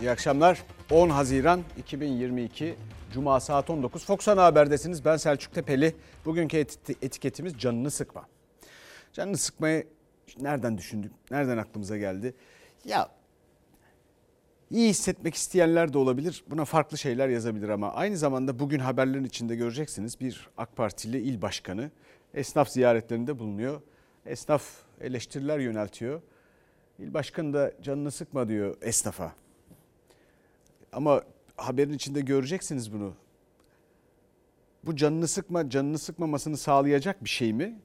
İyi akşamlar. 10 Haziran 2022 Cuma saat 19 Fox Ana Haber'desiniz. Ben Selçuk Tepeli. Bugünkü etiketimiz canını sıkma. Canını sıkmayı nereden düşündük? Nereden aklımıza geldi? Ya iyi hissetmek isteyenler de olabilir. Buna farklı şeyler yazabilir ama aynı zamanda bugün haberlerin içinde göreceksiniz bir AK Partili il başkanı esnaf ziyaretlerinde bulunuyor. Esnaf eleştiriler yöneltiyor. İl başkanı da canını sıkma diyor esnafa. Ama haberin içinde göreceksiniz bunu. Bu canını sıkma, canını sıkmamasını sağlayacak bir şey mi?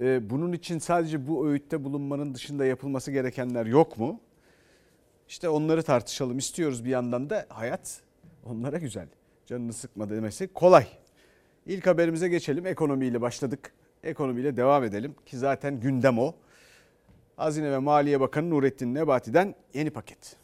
Ee, bunun için sadece bu öğütte bulunmanın dışında yapılması gerekenler yok mu? İşte onları tartışalım istiyoruz bir yandan da hayat onlara güzel. Canını sıkma demesi kolay. İlk haberimize geçelim. Ekonomiyle başladık. Ekonomiyle devam edelim ki zaten gündem o. Hazine ve Maliye Bakanı Nurettin Nebati'den yeni paket.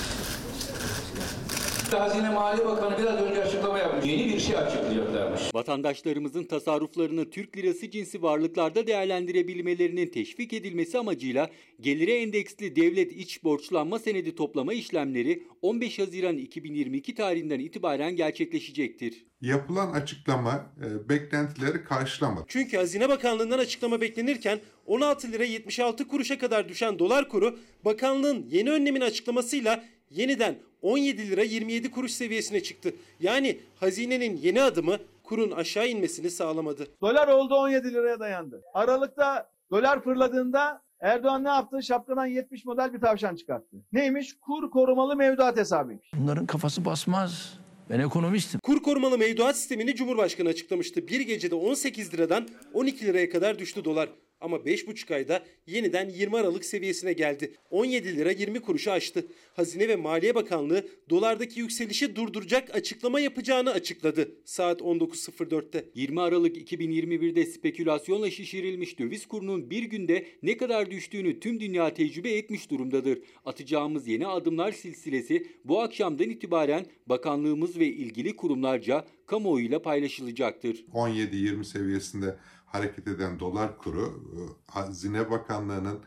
Hazine Maliye Bakanı biraz önce açıklama yapmış. Yeni bir şey açıklayacaklarmış. Vatandaşlarımızın tasarruflarını Türk lirası cinsi varlıklarda değerlendirebilmelerinin teşvik edilmesi amacıyla gelire endeksli devlet iç borçlanma senedi toplama işlemleri 15 Haziran 2022 tarihinden itibaren gerçekleşecektir. Yapılan açıklama e, beklentileri karşılamadı. Çünkü Hazine Bakanlığı'ndan açıklama beklenirken 16 lira 76 kuruşa kadar düşen dolar kuru bakanlığın yeni önlemin açıklamasıyla yeniden 17 lira 27 kuruş seviyesine çıktı. Yani hazinenin yeni adımı kurun aşağı inmesini sağlamadı. Dolar oldu 17 liraya dayandı. Aralıkta dolar fırladığında Erdoğan ne yaptı? Şapkadan 70 model bir tavşan çıkarttı. Neymiş? Kur korumalı mevduat hesabıymış. Bunların kafası basmaz. Ben ekonomistim. Kur korumalı mevduat sistemini Cumhurbaşkanı açıklamıştı. Bir gecede 18 liradan 12 liraya kadar düştü dolar. Ama 5,5 ayda yeniden 20 Aralık seviyesine geldi. 17 lira 20 kuruşu aştı. Hazine ve Maliye Bakanlığı dolardaki yükselişi durduracak açıklama yapacağını açıkladı saat 19.04'te. 20 Aralık 2021'de spekülasyonla şişirilmiş döviz kurunun bir günde ne kadar düştüğünü tüm dünya tecrübe etmiş durumdadır. Atacağımız yeni adımlar silsilesi bu akşamdan itibaren bakanlığımız ve ilgili kurumlarca kamuoyuyla paylaşılacaktır. 17-20 seviyesinde hareket eden dolar kuru e, Hazine Bakanlığı'nın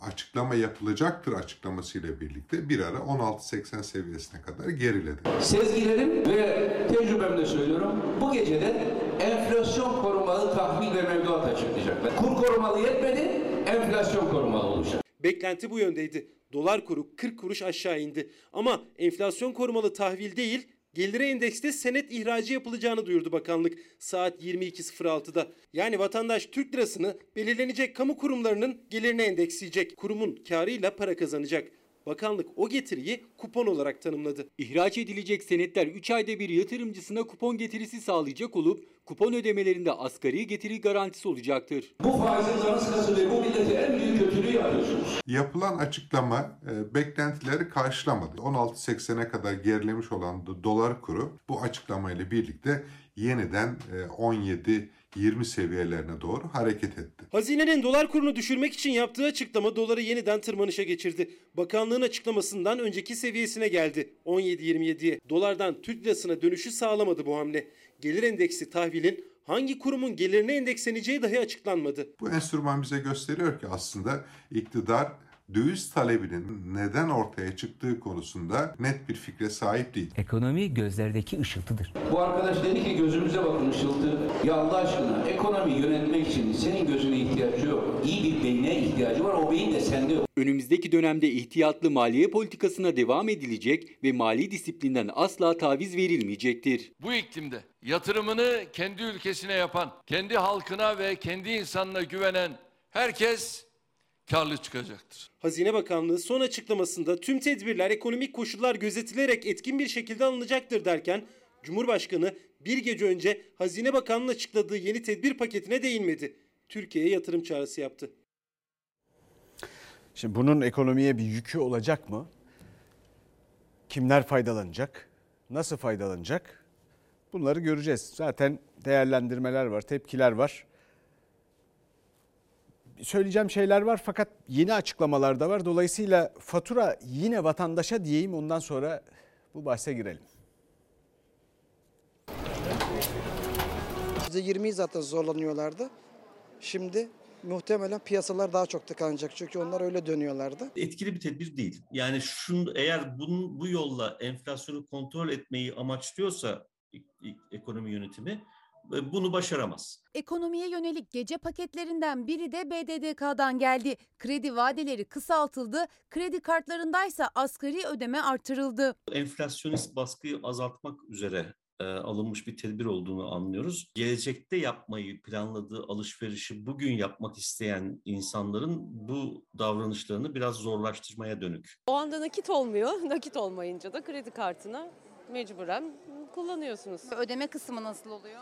açıklama yapılacaktır açıklamasıyla birlikte bir ara 16.80 seviyesine kadar geriledi. Sezgilerim ve tecrübemle söylüyorum bu gecede enflasyon korumalı tahvil ve mevduat açıklayacaklar. Kur korumalı yetmedi, enflasyon korumalı olacak. Beklenti bu yöndeydi. Dolar kuru 40 kuruş aşağı indi. Ama enflasyon korumalı tahvil değil, gelire endekste senet ihracı yapılacağını duyurdu bakanlık saat 22.06'da. Yani vatandaş Türk lirasını belirlenecek kamu kurumlarının gelirine endeksleyecek. Kurumun karıyla para kazanacak. Bakanlık o getiriyi kupon olarak tanımladı. İhraç edilecek senetler 3 ayda bir yatırımcısına kupon getirisi sağlayacak olup kupon ödemelerinde asgari getiri garantisi olacaktır. Bu faizin sıkası ve bu millete en büyük kötülüğü yapıyorsunuz. Yapılan açıklama e, beklentileri karşılamadı. 16.80'e kadar gerilemiş olan dolar kuru bu açıklamayla birlikte yeniden 17 20 seviyelerine doğru hareket etti. Hazinenin dolar kurunu düşürmek için yaptığı açıklama doları yeniden tırmanışa geçirdi. Bakanlığın açıklamasından önceki seviyesine geldi 17.27'ye. Dolardan Türk lirasına dönüşü sağlamadı bu hamle. Gelir endeksi tahvilin hangi kurumun gelirine endeksleneceği dahi açıklanmadı. Bu enstrüman bize gösteriyor ki aslında iktidar döviz talebinin neden ortaya çıktığı konusunda net bir fikre sahip değil. Ekonomi gözlerdeki ışıltıdır. Bu arkadaş dedi ki gözümüze bakın ışıltı. Ya Allah aşkına ekonomi yönetmek için senin gözüne ihtiyacı yok. İyi bir beyne ihtiyacı var. O beyin de sende yok. Önümüzdeki dönemde ihtiyatlı maliye politikasına devam edilecek ve mali disiplinden asla taviz verilmeyecektir. Bu iklimde yatırımını kendi ülkesine yapan, kendi halkına ve kendi insanına güvenen herkes karlı çıkacaktır. Hazine Bakanlığı son açıklamasında tüm tedbirler ekonomik koşullar gözetilerek etkin bir şekilde alınacaktır derken Cumhurbaşkanı bir gece önce Hazine Bakanlığı açıkladığı yeni tedbir paketine değinmedi. Türkiye'ye yatırım çağrısı yaptı. Şimdi bunun ekonomiye bir yükü olacak mı? Kimler faydalanacak? Nasıl faydalanacak? Bunları göreceğiz. Zaten değerlendirmeler var, tepkiler var söyleyeceğim şeyler var fakat yeni açıklamalar da var. Dolayısıyla fatura yine vatandaşa diyeyim ondan sonra bu bahse girelim. %20'yi zaten zorlanıyorlardı. Şimdi muhtemelen piyasalar daha çok tıkanacak. Çünkü onlar öyle dönüyorlardı. Etkili bir tedbir değil. Yani şun, eğer bunun, bu yolla enflasyonu kontrol etmeyi amaçlıyorsa ekonomi yönetimi e, bunu başaramaz. Ekonomiye yönelik gece paketlerinden biri de BDDK'dan geldi. Kredi vadeleri kısaltıldı, kredi kartlarındaysa asgari ödeme artırıldı. Enflasyonist baskıyı azaltmak üzere e, alınmış bir tedbir olduğunu anlıyoruz. Gelecekte yapmayı planladığı alışverişi bugün yapmak isteyen insanların bu davranışlarını biraz zorlaştırmaya dönük. O anda nakit olmuyor. Nakit olmayınca da kredi kartına mecburen kullanıyorsunuz. Ödeme kısmı nasıl oluyor?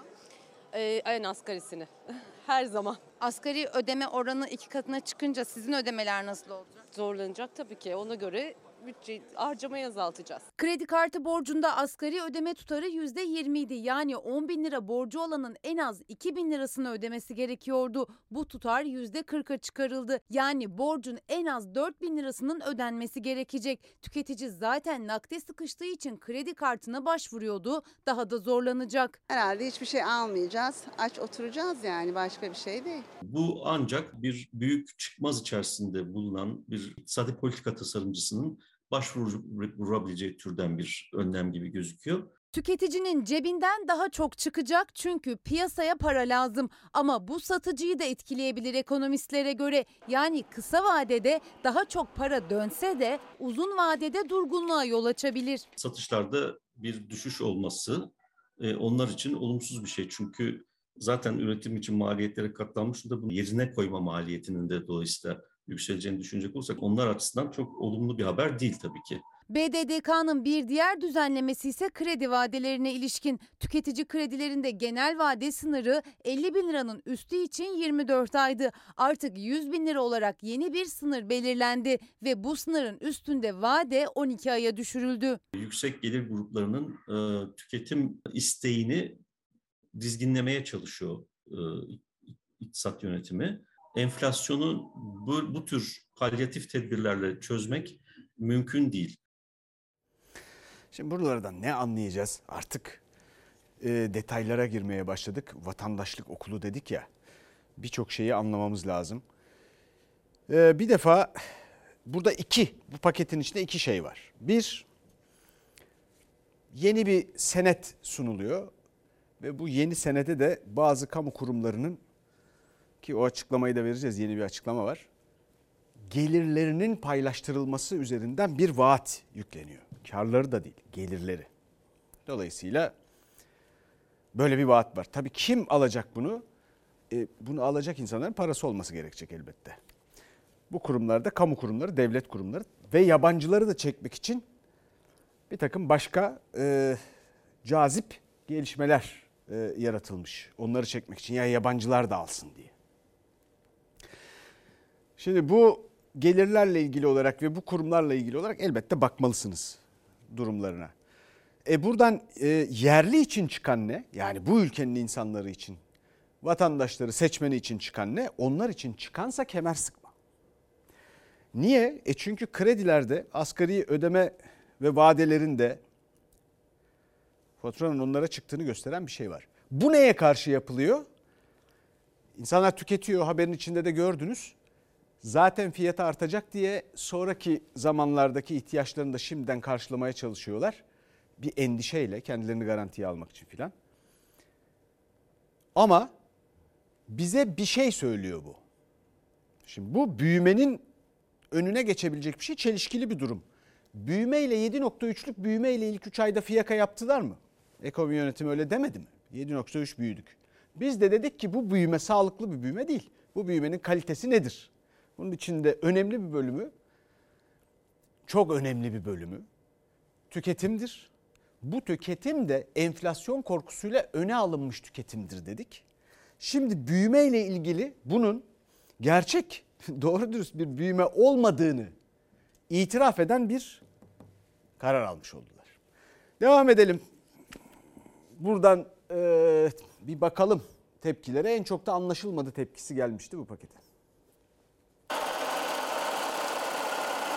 Ee, en asgarisini. Her zaman. Asgari ödeme oranı iki katına çıkınca sizin ödemeler nasıl olacak? Zorlanacak tabii ki. Ona göre bütçe harcamayı azaltacağız. Kredi kartı borcunda asgari ödeme tutarı %20 idi. Yani 10 bin lira borcu olanın en az 2 bin lirasını ödemesi gerekiyordu. Bu tutar %40'a çıkarıldı. Yani borcun en az 4 bin lirasının ödenmesi gerekecek. Tüketici zaten nakde sıkıştığı için kredi kartına başvuruyordu. Daha da zorlanacak. Herhalde hiçbir şey almayacağız. Aç oturacağız yani başka bir şey değil. Bu ancak bir büyük çıkmaz içerisinde bulunan bir iktisadi politika tasarımcısının başvurabileceği türden bir önlem gibi gözüküyor. Tüketicinin cebinden daha çok çıkacak çünkü piyasaya para lazım ama bu satıcıyı da etkileyebilir ekonomistlere göre. Yani kısa vadede daha çok para dönse de uzun vadede durgunluğa yol açabilir. Satışlarda bir düşüş olması e, onlar için olumsuz bir şey çünkü zaten üretim için maliyetlere katlanmış da bunu yerine koyma maliyetinin de dolayısıyla yükseleceğini düşünecek olursak onlar açısından çok olumlu bir haber değil tabii ki. BDDK'nın bir diğer düzenlemesi ise kredi vadelerine ilişkin. Tüketici kredilerinde genel vade sınırı 50 bin liranın üstü için 24 aydı. Artık 100 bin lira olarak yeni bir sınır belirlendi ve bu sınırın üstünde vade 12 aya düşürüldü. Yüksek gelir gruplarının e, tüketim isteğini dizginlemeye çalışıyor e, iktisat yönetimi enflasyonu bu, bu tür palyatif tedbirlerle çözmek mümkün değil. Şimdi buralardan ne anlayacağız? Artık e, detaylara girmeye başladık. Vatandaşlık okulu dedik ya. Birçok şeyi anlamamız lazım. E, bir defa burada iki, bu paketin içinde iki şey var. Bir, yeni bir senet sunuluyor ve bu yeni senede de bazı kamu kurumlarının ki o açıklamayı da vereceğiz yeni bir açıklama var. Gelirlerinin paylaştırılması üzerinden bir vaat yükleniyor. Karları da değil, gelirleri. Dolayısıyla böyle bir vaat var. Tabii kim alacak bunu? E, bunu alacak insanların parası olması gerekecek elbette. Bu kurumlarda kamu kurumları, devlet kurumları ve yabancıları da çekmek için bir takım başka e, cazip gelişmeler e, yaratılmış. Onları çekmek için ya yabancılar da alsın diye. Şimdi bu gelirlerle ilgili olarak ve bu kurumlarla ilgili olarak elbette bakmalısınız durumlarına. E buradan e, yerli için çıkan ne? Yani bu ülkenin insanları için, vatandaşları, seçmeni için çıkan ne? Onlar için çıkansa kemer sıkma. Niye? E çünkü kredilerde asgari ödeme ve vadelerinde faturanın onlara çıktığını gösteren bir şey var. Bu neye karşı yapılıyor? İnsanlar tüketiyor haberin içinde de gördünüz zaten fiyatı artacak diye sonraki zamanlardaki ihtiyaçlarını da şimdiden karşılamaya çalışıyorlar. Bir endişeyle kendilerini garantiye almak için filan. Ama bize bir şey söylüyor bu. Şimdi bu büyümenin önüne geçebilecek bir şey çelişkili bir durum. Büyüme ile 7.3'lük büyüme ile ilk 3 ayda fiyaka yaptılar mı? Ekonomi yönetimi öyle demedi mi? 7.3 büyüdük. Biz de dedik ki bu büyüme sağlıklı bir büyüme değil. Bu büyümenin kalitesi nedir? Bunun içinde önemli bir bölümü, çok önemli bir bölümü tüketimdir. Bu tüketim de enflasyon korkusuyla öne alınmış tüketimdir dedik. Şimdi büyüme ile ilgili bunun gerçek, doğru dürüst bir büyüme olmadığını itiraf eden bir karar almış oldular. Devam edelim. Buradan e, bir bakalım tepkilere. En çok da anlaşılmadı tepkisi gelmişti bu pakete.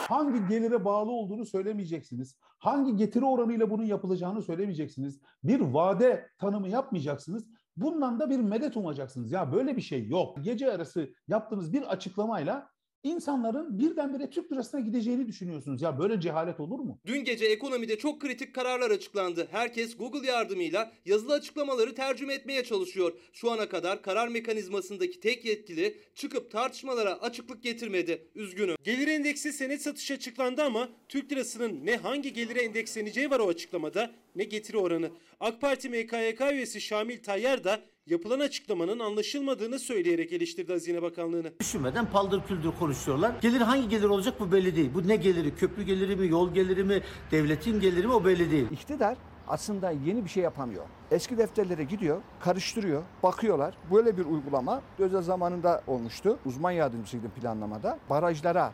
Hangi gelire bağlı olduğunu söylemeyeceksiniz. Hangi getiri oranıyla bunun yapılacağını söylemeyeceksiniz. Bir vade tanımı yapmayacaksınız. Bundan da bir medet umacaksınız. Ya böyle bir şey yok. Gece yarısı yaptığınız bir açıklamayla insanların birdenbire Türk lirasına gideceğini düşünüyorsunuz. Ya böyle cehalet olur mu? Dün gece ekonomide çok kritik kararlar açıklandı. Herkes Google yardımıyla yazılı açıklamaları tercüme etmeye çalışıyor. Şu ana kadar karar mekanizmasındaki tek yetkili çıkıp tartışmalara açıklık getirmedi. Üzgünüm. Gelir endeksi senet satışı açıklandı ama Türk lirasının ne hangi gelire endeksleneceği var o açıklamada ne getiri oranı. AK Parti MKYK üyesi Şamil Tayyar da yapılan açıklamanın anlaşılmadığını söyleyerek eleştirdi Hazine Bakanlığı'nı. Düşünmeden paldır küldür konuşuyorlar. Gelir hangi gelir olacak bu belli değil. Bu ne geliri? Köprü geliri mi, yol geliri mi, devletin geliri mi o belli değil. İktidar aslında yeni bir şey yapamıyor. Eski defterlere gidiyor, karıştırıyor, bakıyorlar. Böyle bir uygulama özel zamanında olmuştu. Uzman yardımcısıydım planlamada. Barajlara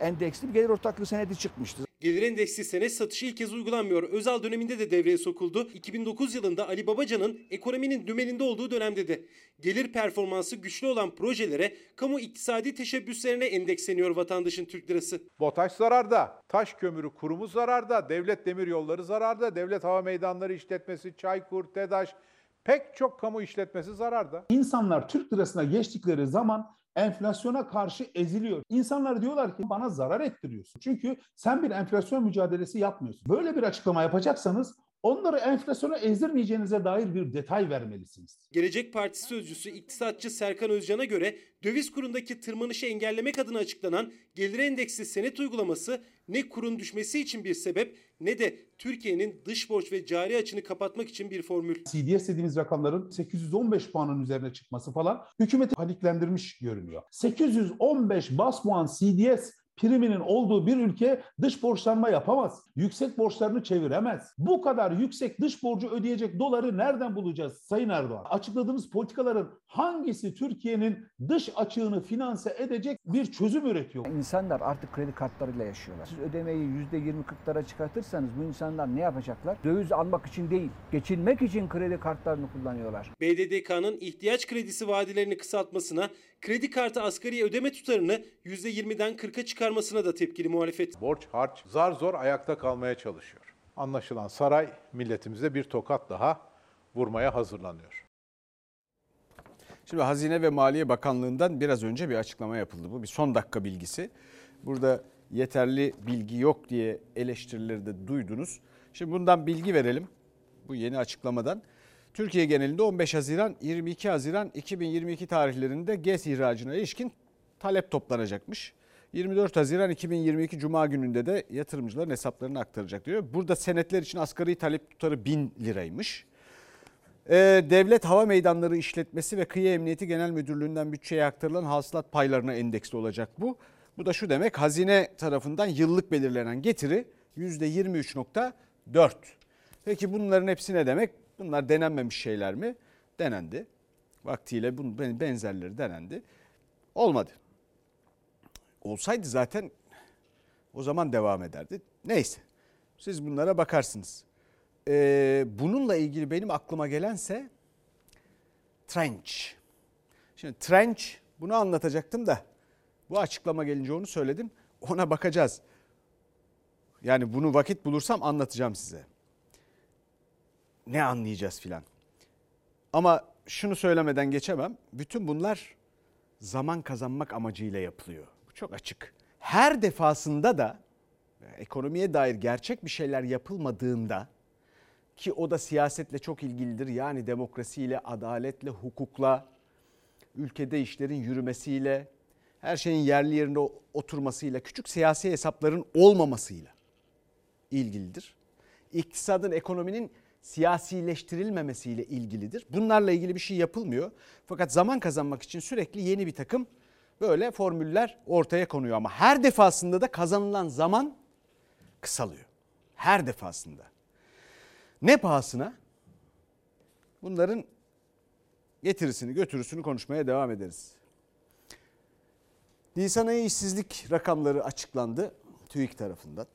endeksli bir gelir ortaklığı senedi çıkmıştı. Gelir endeksli senet satışı ilk kez uygulanmıyor. Özal döneminde de devreye sokuldu. 2009 yılında Ali Babacan'ın ekonominin dümeninde olduğu dönemde de gelir performansı güçlü olan projelere kamu iktisadi teşebbüslerine endeksleniyor vatandaşın Türk lirası. BOTAŞ zararda, taş kömürü kurumu zararda, devlet demir yolları zararda, devlet hava meydanları işletmesi, Çaykur, TEDAŞ pek çok kamu işletmesi zararda. İnsanlar Türk lirasına geçtikleri zaman enflasyona karşı eziliyor. İnsanlar diyorlar ki bana zarar ettiriyorsun. Çünkü sen bir enflasyon mücadelesi yapmıyorsun. Böyle bir açıklama yapacaksanız onları enflasyona ezdirmeyeceğinize dair bir detay vermelisiniz. Gelecek Partisi sözcüsü iktisatçı Serkan Özcan'a göre döviz kurundaki tırmanışı engellemek adına açıklanan gelir endeksli senet uygulaması ne kurun düşmesi için bir sebep ne de Türkiye'nin dış borç ve cari açını kapatmak için bir formül. CDS dediğimiz rakamların 815 puanın üzerine çıkması falan hükümeti paniklendirmiş görünüyor. 815 bas puan CDS priminin olduğu bir ülke dış borçlanma yapamaz. Yüksek borçlarını çeviremez. Bu kadar yüksek dış borcu ödeyecek doları nereden bulacağız Sayın Erdoğan? Açıkladığınız politikaların hangisi Türkiye'nin dış açığını finanse edecek bir çözüm üretiyor? İnsanlar artık kredi kartlarıyla yaşıyorlar. Siz ödemeyi %20-40'lara çıkartırsanız bu insanlar ne yapacaklar? Döviz almak için değil, geçinmek için kredi kartlarını kullanıyorlar. BDDK'nın ihtiyaç kredisi vadelerini kısaltmasına, kredi kartı asgari ödeme tutarını %20'den 40'a çıkarmasına da tepkili muhalefet. Borç harç zar zor ayakta kalmaya çalışıyor. Anlaşılan saray milletimize bir tokat daha vurmaya hazırlanıyor. Şimdi Hazine ve Maliye Bakanlığı'ndan biraz önce bir açıklama yapıldı. Bu bir son dakika bilgisi. Burada yeterli bilgi yok diye eleştirileri de duydunuz. Şimdi bundan bilgi verelim bu yeni açıklamadan. Türkiye genelinde 15 Haziran 22 Haziran 2022 tarihlerinde GES ihracına ilişkin talep toplanacakmış. 24 Haziran 2022 Cuma gününde de yatırımcıların hesaplarına aktaracak diyor. Burada senetler için asgari talep tutarı 1000 liraymış. Ee, Devlet Hava Meydanları İşletmesi ve Kıyı Emniyeti Genel Müdürlüğü'nden bütçeye aktarılan hasılat paylarına endeksli olacak bu. Bu da şu demek hazine tarafından yıllık belirlenen getiri %23.4. Peki bunların hepsi ne demek? Bunlar denenmemiş şeyler mi? Denendi. Vaktiyle bunun benzerleri denendi. Olmadı. Olsaydı zaten o zaman devam ederdi. Neyse siz bunlara bakarsınız. Ee, bununla ilgili benim aklıma gelense trench. Şimdi trench bunu anlatacaktım da bu açıklama gelince onu söyledim. Ona bakacağız. Yani bunu vakit bulursam anlatacağım size. Ne anlayacağız filan. Ama şunu söylemeden geçemem. Bütün bunlar zaman kazanmak amacıyla yapılıyor. Bu çok açık. Her defasında da ekonomiye dair gerçek bir şeyler yapılmadığında ki o da siyasetle çok ilgilidir. Yani demokrasiyle, adaletle, hukukla, ülkede işlerin yürümesiyle, her şeyin yerli yerine oturmasıyla, küçük siyasi hesapların olmamasıyla ilgilidir. İktisadın, ekonominin siyasileştirilmemesiyle ilgilidir. Bunlarla ilgili bir şey yapılmıyor. Fakat zaman kazanmak için sürekli yeni bir takım böyle formüller ortaya konuyor ama her defasında da kazanılan zaman kısalıyor. Her defasında. Ne pahasına? Bunların getirisini götürüsünü konuşmaya devam ederiz. Nisan ayı işsizlik rakamları açıklandı TÜİK tarafından.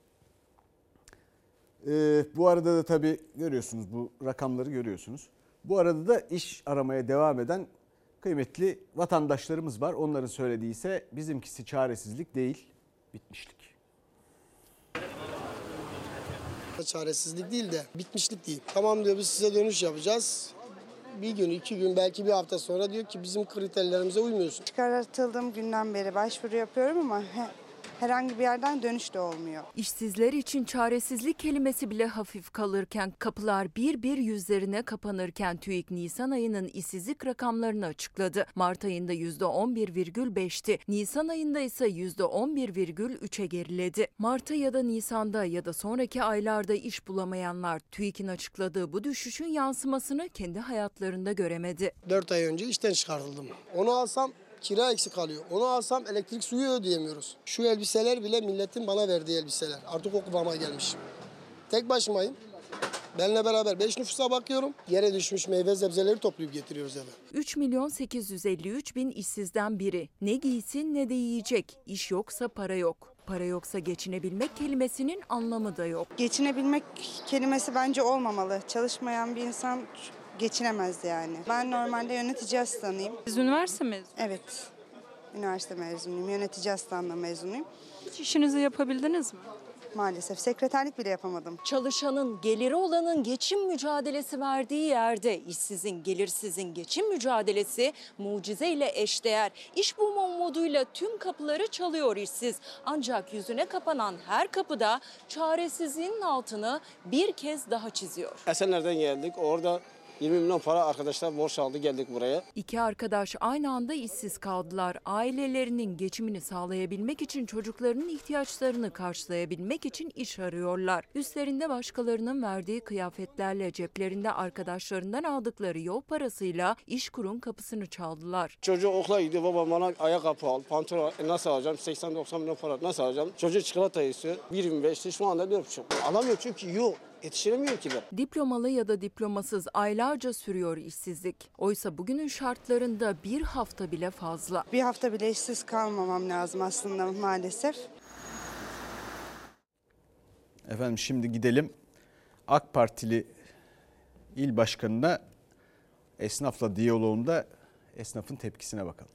Ee, bu arada da tabii görüyorsunuz bu rakamları görüyorsunuz. Bu arada da iş aramaya devam eden kıymetli vatandaşlarımız var. Onların söylediği ise bizimkisi çaresizlik değil, bitmişlik. Çaresizlik değil de bitmişlik değil. Tamam diyor biz size dönüş yapacağız. bir gün, iki gün, belki bir hafta sonra diyor ki bizim kriterlerimize uymuyorsun. Çıkartıldığım günden beri başvuru yapıyorum ama herhangi bir yerden dönüş de olmuyor. İşsizler için çaresizlik kelimesi bile hafif kalırken kapılar bir bir yüzlerine kapanırken TÜİK Nisan ayının işsizlik rakamlarını açıkladı. Mart ayında %11,5'ti. Nisan ayında ise %11,3'e geriledi. Mart'ta ya da Nisan'da ya da sonraki aylarda iş bulamayanlar TÜİK'in açıkladığı bu düşüşün yansımasını kendi hayatlarında göremedi. 4 ay önce işten çıkartıldım. Onu alsam kira eksik kalıyor. Onu alsam elektrik suyu ödeyemiyoruz. Şu elbiseler bile milletin bana verdiği elbiseler. Artık o kıvama gelmiş. Tek başımayım. Benle beraber 5 nüfusa bakıyorum. Yere düşmüş meyve sebzeleri toplayıp getiriyoruz eve. 3 milyon 853 bin işsizden biri. Ne giysin ne de yiyecek. İş yoksa para yok. Para yoksa geçinebilmek kelimesinin anlamı da yok. Geçinebilmek kelimesi bence olmamalı. Çalışmayan bir insan geçinemez yani. Ben normalde yönetici asistanıyım. Siz üniversite mezunu? Evet. Üniversite mezunuyum. Yönetici asistanlığı mezunuyum. Hiç işinizi yapabildiniz mi? Maalesef sekreterlik bile yapamadım. Çalışanın geliri olanın geçim mücadelesi verdiği yerde işsizin gelirsizin geçim mücadelesi mucizeyle eşdeğer. İş bulma umuduyla tüm kapıları çalıyor işsiz. Ancak yüzüne kapanan her kapıda çaresizliğin altını bir kez daha çiziyor. Esenler'den geldik. Orada 20 milyon para arkadaşlar borç aldı geldik buraya. İki arkadaş aynı anda işsiz kaldılar. Ailelerinin geçimini sağlayabilmek için çocuklarının ihtiyaçlarını karşılayabilmek için iş arıyorlar. Üstlerinde başkalarının verdiği kıyafetlerle ceplerinde arkadaşlarından aldıkları yol parasıyla iş kurun kapısını çaldılar. Çocuğu okula gidiyor baba bana ayakkabı al, pantolon al. E nasıl alacağım? 80-90 milyon para nasıl alacağım? Çocuk çikolata istiyor. 1.25'ti şu anda 1.5. Alamıyor çünkü yok. Yetiştiremiyor ki de. Diplomalı ya da diplomasız aylarca sürüyor işsizlik. Oysa bugünün şartlarında bir hafta bile fazla. Bir hafta bile işsiz kalmamam lazım aslında maalesef. Efendim şimdi gidelim AK Partili il başkanına esnafla diyaloğunda esnafın tepkisine bakalım.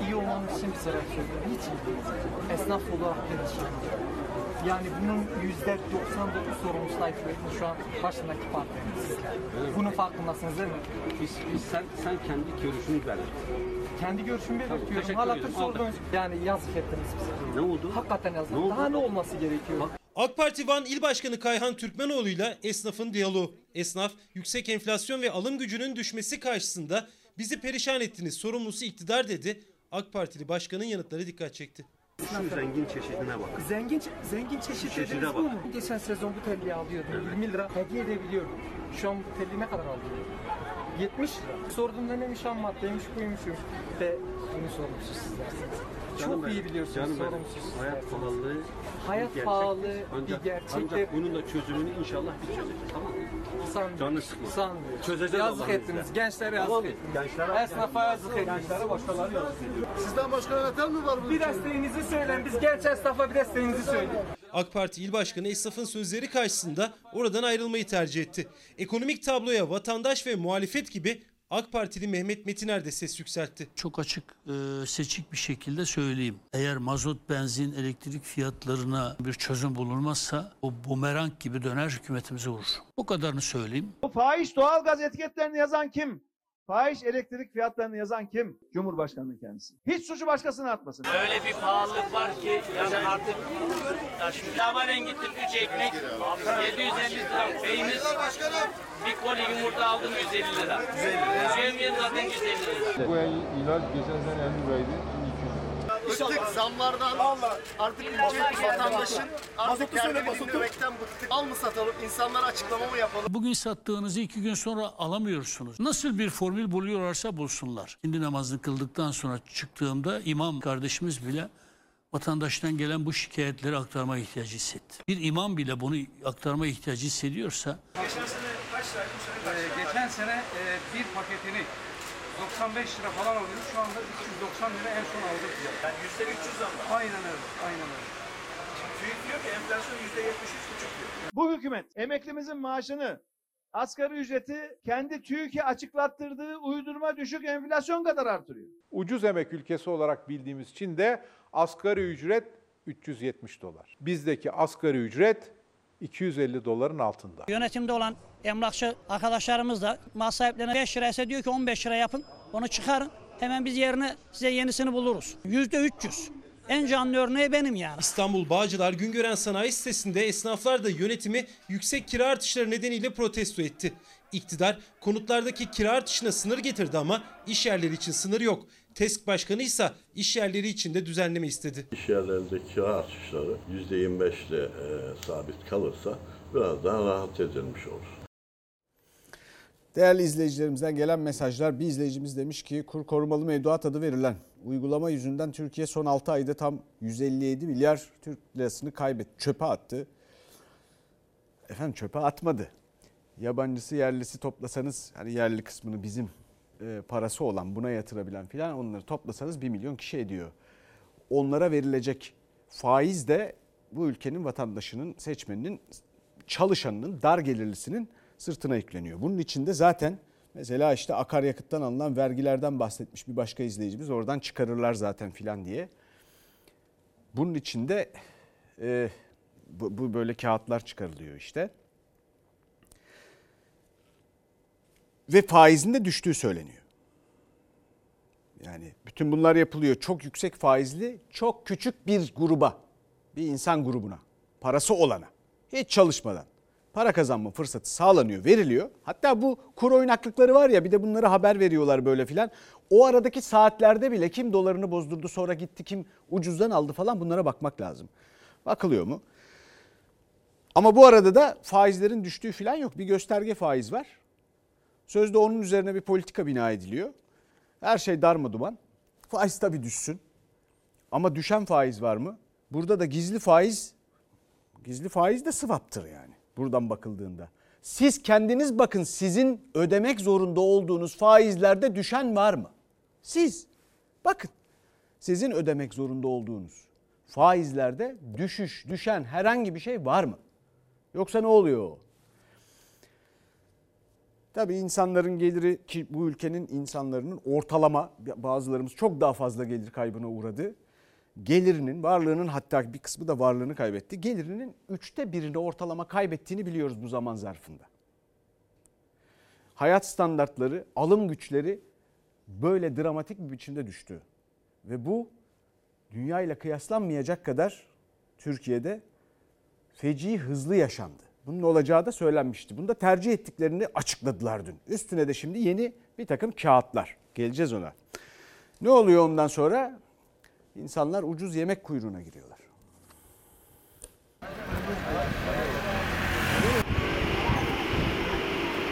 İyi olmanız için bir sebep söylüyorum. Değil. Esnaf olarak perişan. Yani bunun yüzde 99 sorumlusu Bey'in şu an başındaki parti sizler. Bunun farkındasınız değil mi? Biz, biz sen, sen kendi görüşünü ver. Kendi görüşümü belirtiyorum. teşekkür Hala ederim. sordunuz. Yani yazık ettiniz bize. Ne oldu? Hakikaten yazık. Ne oldu? Daha ne olması gerekiyor? AK Parti Van İl Başkanı Kayhan Türkmenoğlu ile esnafın diyaloğu. Esnaf, yüksek enflasyon ve alım gücünün düşmesi karşısında bizi perişan ettiniz sorumlusu iktidar dedi. AK Partili başkanın yanıtları dikkat çekti. Şu zengin çeşidine bak. Zengin zengin çeşit Çeşide dediniz bak. bu mu? Geçen sezon bu telliyi alıyordum. 20 lira hediye edebiliyordum. Şu an bu telli ne kadar alıyor? 70 lira. Sorduğumda neymiş ham maddeymiş buymuşum. Ve bunu sizlersiniz. Canım Çok benim, iyi biliyorsunuz canım benim. sorumsuz sizler. Hayat pahalılığı Hayat bir gerçek. pahalılığı ancak, bir gerçek Ancak bunun da çözümünü inşallah biz çözeceğiz. Tamam mı? Sanmıyorum. Canını sıkma. Sanmıyorum. Çözeceğiz Yazık Allah'ın ettiniz. izniyle. Gençlere yazık Tamam, ettiniz. gençlere- Esnafa yazık ettiniz. Gençlere başkaları yazık Sizden başka yöneten mi var? Bir desteğinizi söyleyin. Biz genç esnafa bir desteğinizi söyleyin. AK Parti İl Başkanı esnafın sözleri karşısında oradan ayrılmayı tercih etti. Ekonomik tabloya vatandaş ve muhalefet gibi AK Partili Mehmet Metiner de ses yükseltti. Çok açık, e, seçik bir şekilde söyleyeyim. Eğer mazot, benzin, elektrik fiyatlarına bir çözüm bulunmazsa o bumerang gibi döner hükümetimize vurur. Bu kadarını söyleyeyim. Bu fahiş doğalgaz etiketlerini yazan kim? Fahiş elektrik fiyatlarını yazan kim? Cumhurbaşkanı kendisi. Hiç suçu başkasına atmasın. Öyle bir pahalılık var ki yani artık ya şimdi sabahleyin gittim 3 ekmek 750 lira peynir bir koli yumurta aldım 150 lira. 150 lira. zaten 150 lira. Bu ilaç geçen sene 50 liraydı. Şimdi 200 lira. Bıktık zamlardan. Artık ülke vatandaşın artık kendini dinlemekten bıktık. Al mı satalım, insanlara açıklama mı yapalım? Bugün sattığınızı iki gün sonra alamıyorsunuz. Nasıl bir formül buluyorlarsa bulsunlar. Şimdi namazını kıldıktan sonra çıktığımda imam kardeşimiz bile vatandaştan gelen bu şikayetleri aktarma ihtiyacı hissetti. Bir imam bile bunu aktarma ihtiyacı hissediyorsa Geçen sene kaç liraydı bu sene kaç lira? geçen sene e, bir paketini 95 lira falan alıyoruz. Şu anda 390 lira en son aldık. Yani yüzde 300 zam Aynen öyle. Aynen öyle. TÜİK diyor ki enflasyon yüzde 73,5 diyor. Bu hükümet emeklimizin maaşını asgari ücreti kendi TÜİK'e açıklattırdığı uydurma düşük enflasyon kadar artırıyor. Ucuz emek ülkesi olarak bildiğimiz Çin'de asgari ücret 370 dolar. Bizdeki asgari ücret 250 doların altında. Yönetimde olan emlakçı arkadaşlarımız da mal sahiplerine 5 liraysa diyor ki 15 lira yapın. Onu çıkarın. Hemen biz yerine size yenisini buluruz. %300. En canlı örneği benim yani. İstanbul Bağcılar Güngören Sanayi sitesinde esnaflar da yönetimi yüksek kira artışları nedeniyle protesto etti. İktidar konutlardaki kira artışına sınır getirdi ama iş yerleri için sınır yok. TESK Başkanı ise iş yerleri için de düzenleme istedi. İş yerlerindeki kira artışları %25 ile e, sabit kalırsa biraz daha rahat edilmiş olur. Değerli izleyicilerimizden gelen mesajlar bir izleyicimiz demiş ki kur korumalı mevduat adı verilen uygulama yüzünden Türkiye son 6 ayda tam 157 milyar Türk lirasını kaybetti. Çöpe attı. Efendim çöpe atmadı. Yabancısı yerlisi toplasanız hani yerli kısmını bizim e, parası olan buna yatırabilen filan onları toplasanız 1 milyon kişi ediyor. Onlara verilecek faiz de bu ülkenin vatandaşının, seçmeninin, çalışanının, dar gelirlisinin sırtına yükleniyor. Bunun içinde zaten mesela işte akaryakıttan alınan vergilerden bahsetmiş bir başka izleyicimiz oradan çıkarırlar zaten filan diye. Bunun içinde e, bu, bu böyle kağıtlar çıkarılıyor işte. Ve faizin de düştüğü söyleniyor. Yani bütün bunlar yapılıyor çok yüksek faizli, çok küçük bir gruba, bir insan grubuna, parası olana, hiç çalışmadan para kazanma fırsatı sağlanıyor, veriliyor. Hatta bu kur oynaklıkları var ya bir de bunları haber veriyorlar böyle filan. O aradaki saatlerde bile kim dolarını bozdurdu sonra gitti kim ucuzdan aldı falan bunlara bakmak lazım. Bakılıyor mu? Ama bu arada da faizlerin düştüğü filan yok. Bir gösterge faiz var. Sözde onun üzerine bir politika bina ediliyor. Her şey darma duman. Faiz tabii düşsün. Ama düşen faiz var mı? Burada da gizli faiz, gizli faiz de swap'tır yani buradan bakıldığında. Siz kendiniz bakın sizin ödemek zorunda olduğunuz faizlerde düşen var mı? Siz bakın sizin ödemek zorunda olduğunuz faizlerde düşüş, düşen herhangi bir şey var mı? Yoksa ne oluyor? Tabii insanların geliri ki bu ülkenin insanların ortalama bazılarımız çok daha fazla gelir kaybına uğradı. Gelirinin, varlığının hatta bir kısmı da varlığını kaybetti. Gelirinin üçte birini ortalama kaybettiğini biliyoruz bu zaman zarfında. Hayat standartları, alım güçleri böyle dramatik bir biçimde düştü. Ve bu dünya ile kıyaslanmayacak kadar Türkiye'de feci hızlı yaşandı. Bunun olacağı da söylenmişti. Bunu da tercih ettiklerini açıkladılar dün. Üstüne de şimdi yeni bir takım kağıtlar. Geleceğiz ona. Ne oluyor ondan sonra? İnsanlar ucuz yemek kuyruğuna giriyorlar.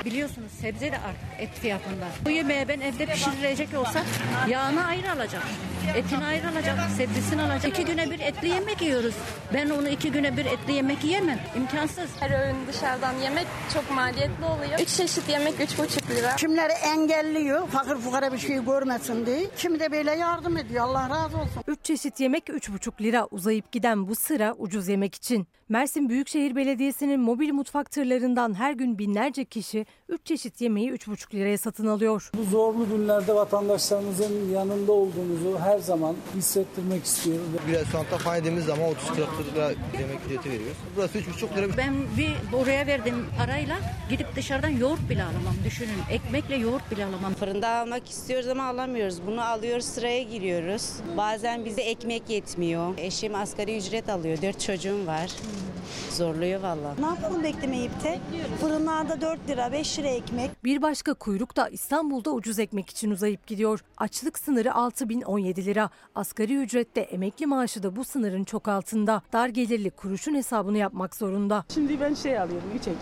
Biliyorsunuz sebze de artık et fiyatında. Bu yemeği ben evde pişirecek olsam yağını ayrı alacağım. Etini ayrı alacağım, sebzesini alacağım. İki güne bir etli yemek yiyoruz. Ben onu iki güne bir etli yemek yiyemem. İmkansız. Her öğün dışarıdan yemek çok maliyetli oluyor. Üç çeşit yemek üç buçuk lira. Kimleri engelliyor, fakir fukara bir şey görmesin diye. Kimi de böyle yardım ediyor. Allah razı olsun. Üç çeşit yemek üç buçuk lira uzayıp giden bu sıra ucuz yemek için. Mersin Büyükşehir Belediyesi'nin mobil mutfak tırlarından her gün binlerce kişi 3 çeşit yemeği 3,5 liraya satın alıyor. Bu zorlu günlerde vatandaşlarımızın yanında olduğumuzu her zaman hissettirmek istiyorum. Bir restoranda faydalı zaman 30-40 lira yemek ücreti veriyoruz. Burası 3,5 lira. Ben bir oraya verdiğim parayla gidip dışarıdan yoğurt bile alamam. Düşünün ekmekle yoğurt bile alamam. Fırında almak istiyoruz ama alamıyoruz. Bunu alıyoruz sıraya giriyoruz. Bazen bize ekmek yetmiyor. Eşim asgari ücret alıyor. Dört çocuğum var. Zorluyor valla. Ne yapalım beklemeyip de? Fırınlarda 4 lira, 5 lira ekmek. Bir başka kuyruk da İstanbul'da ucuz ekmek için uzayıp gidiyor. Açlık sınırı 6017 lira. Asgari ücrette emekli maaşı da bu sınırın çok altında. Dar gelirli kuruşun hesabını yapmak zorunda. Şimdi ben şey alıyorum 3 ekmek.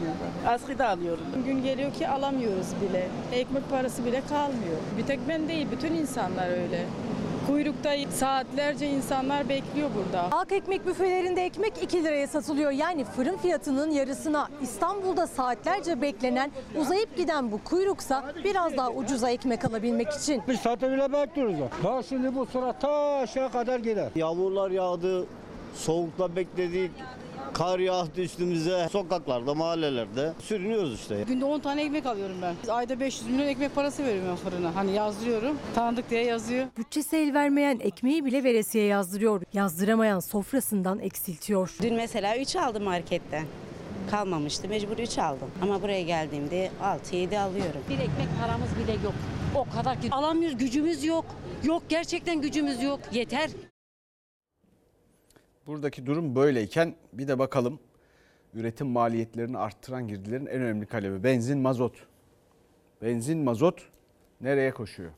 Asgıda alıyorum. Gün geliyor ki alamıyoruz bile. Ekmek parası bile kalmıyor. Bir tek ben değil bütün insanlar öyle. Kuyrukta saatlerce insanlar bekliyor burada. Halk ekmek büfelerinde ekmek 2 liraya satılıyor. Yani fırın fiyatının yarısına İstanbul'da saatlerce beklenen uzayıp giden bu kuyruksa biraz daha ucuza ekmek alabilmek için. Bir saate bile bekliyoruz. Bak şimdi bu sıra ta aşağı kadar gider. Yağmurlar yağdı, soğukta bekledik. Kar yağdı üstümüze. Sokaklarda, mahallelerde sürünüyoruz işte. Günde 10 tane ekmek alıyorum ben. Ayda 500 milyon ekmek parası veriyorum fırına. Hani yazdırıyorum. Tanıdık diye yazıyor. Bütçesi el vermeyen ekmeği bile veresiye yazdırıyor. Yazdıramayan sofrasından eksiltiyor. Dün mesela 3 aldım marketten. kalmamıştı. Mecbur 3 aldım. Ama buraya geldiğimde 6-7 alıyorum. Bir ekmek paramız bile yok. O kadar ki alamıyoruz gücümüz yok. Yok gerçekten gücümüz yok. Yeter. Buradaki durum böyleyken bir de bakalım üretim maliyetlerini arttıran girdilerin en önemli kalemi benzin, mazot. Benzin, mazot nereye koşuyor?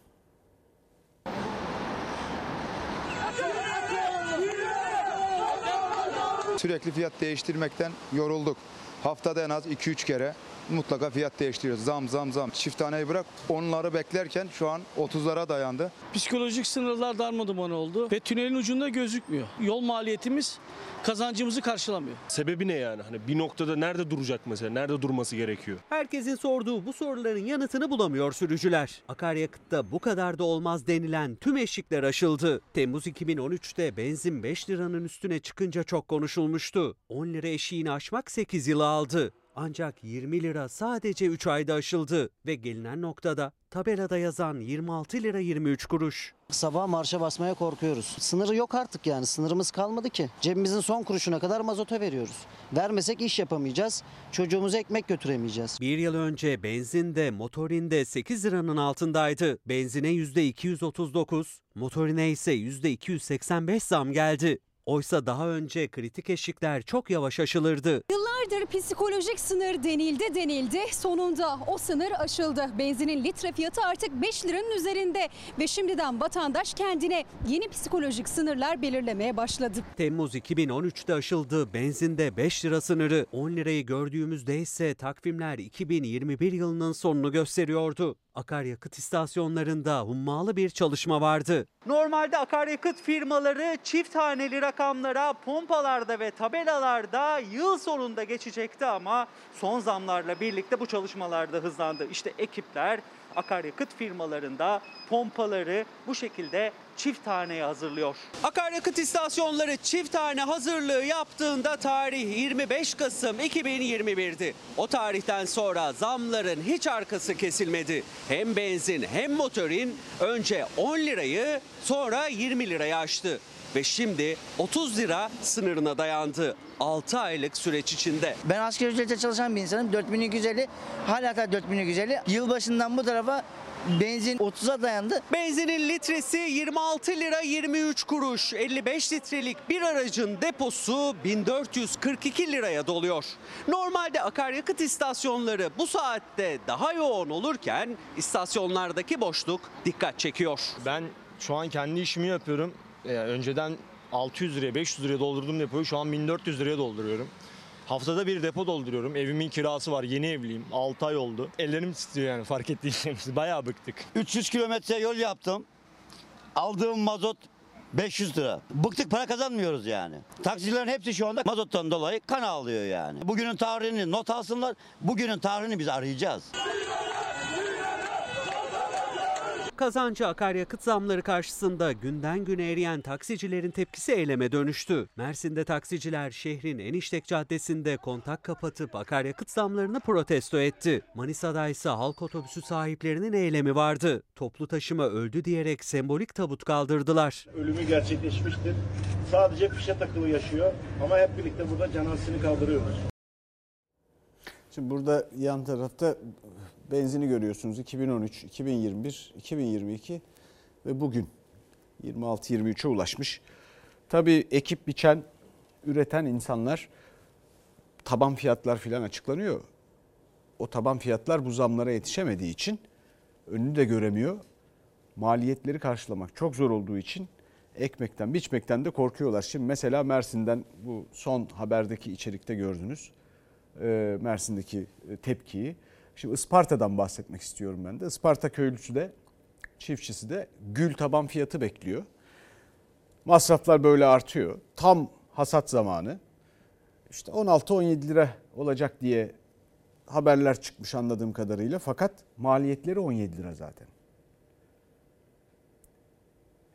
Sürekli fiyat değiştirmekten yorulduk. Haftada en az 2-3 kere mutlaka fiyat değiştiriyoruz. Zam zam zam. Çift taneyi bırak onları beklerken şu an 30'lara dayandı. Psikolojik sınırlar darmadağın oldu ve tünelin ucunda gözükmüyor. Yol maliyetimiz kazancımızı karşılamıyor. Sebebi ne yani? Hani bir noktada nerede duracak mesela? Nerede durması gerekiyor? Herkesin sorduğu bu soruların yanıtını bulamıyor sürücüler. Akaryakıtta bu kadar da olmaz denilen tüm eşikler aşıldı. Temmuz 2013'te benzin 5 liranın üstüne çıkınca çok konuşulmuştu. 10 lira eşiğini aşmak 8 yılı aldı. Ancak 20 lira sadece 3 ayda aşıldı ve gelinen noktada tabelada yazan 26 lira 23 kuruş. Sabah marşa basmaya korkuyoruz. Sınırı yok artık yani sınırımız kalmadı ki. Cebimizin son kuruşuna kadar mazota veriyoruz. Vermesek iş yapamayacağız. Çocuğumuza ekmek götüremeyeceğiz. Bir yıl önce benzinde motorinde 8 liranın altındaydı. Benzine %239, motorine ise %285 zam geldi. Oysa daha önce kritik eşikler çok yavaş aşılırdı. Yıllardır psikolojik sınır denildi denildi. Sonunda o sınır aşıldı. Benzinin litre fiyatı artık 5 liranın üzerinde ve şimdiden vatandaş kendine yeni psikolojik sınırlar belirlemeye başladı. Temmuz 2013'te aşıldı benzinde 5 lira sınırı. 10 lirayı gördüğümüzde ise takvimler 2021 yılının sonunu gösteriyordu. Akaryakıt istasyonlarında hummalı bir çalışma vardı. Normalde akaryakıt firmaları çift haneli rakamlara pompalarda ve tabelalarda yıl sonunda geçecekti ama son zamlarla birlikte bu çalışmalar da hızlandı. İşte ekipler akaryakıt firmalarında pompaları bu şekilde çift taneye hazırlıyor. Akaryakıt istasyonları çift tane hazırlığı yaptığında tarih 25 Kasım 2021'di. O tarihten sonra zamların hiç arkası kesilmedi. Hem benzin hem motorin önce 10 lirayı sonra 20 liraya aştı ve şimdi 30 lira sınırına dayandı. 6 aylık süreç içinde. Ben asgari ücrete çalışan bir insanım. 4250 hala da 4250. Yılbaşından bu tarafa benzin 30'a dayandı. Benzinin litresi 26 lira 23 kuruş. 55 litrelik bir aracın deposu 1442 liraya doluyor. Normalde akaryakıt istasyonları bu saatte daha yoğun olurken istasyonlardaki boşluk dikkat çekiyor. Ben şu an kendi işimi yapıyorum. Ee, önceden 600 liraya 500 liraya doldurdum depoyu şu an 1400 liraya dolduruyorum. Haftada bir depo dolduruyorum. Evimin kirası var. Yeni evliyim. 6 ay oldu. Ellerim titriyor yani fark ettiyseniz. Bayağı bıktık. 300 kilometre yol yaptım. Aldığım mazot 500 lira. Bıktık para kazanmıyoruz yani. Taksicilerin hepsi şu anda mazottan dolayı kan ağlıyor yani. Bugünün tarihini not alsınlar. Bugünün tarihini biz arayacağız. Kazancı akaryakıt zamları karşısında günden güne eriyen taksicilerin tepkisi eyleme dönüştü. Mersin'de taksiciler şehrin en işlek caddesinde kontak kapatıp akaryakıt zamlarını protesto etti. Manisa'da ise halk otobüsü sahiplerinin eylemi vardı. Toplu taşıma öldü diyerek sembolik tabut kaldırdılar. Ölümü gerçekleşmiştir. Sadece fişe takılı yaşıyor ama hep birlikte burada cenazesini kaldırıyoruz. Şimdi burada yan tarafta benzini görüyorsunuz 2013, 2021, 2022 ve bugün 26-23'e ulaşmış. Tabii ekip biçen, üreten insanlar taban fiyatlar filan açıklanıyor. O taban fiyatlar bu zamlara yetişemediği için önünü de göremiyor. Maliyetleri karşılamak çok zor olduğu için ekmekten, biçmekten de korkuyorlar. Şimdi mesela Mersin'den bu son haberdeki içerikte gördünüz. Mersin'deki tepkiyi. Şimdi Isparta'dan bahsetmek istiyorum ben de. Isparta köylüsü de çiftçisi de gül taban fiyatı bekliyor. Masraflar böyle artıyor. Tam hasat zamanı. İşte 16-17 lira olacak diye haberler çıkmış anladığım kadarıyla. Fakat maliyetleri 17 lira zaten.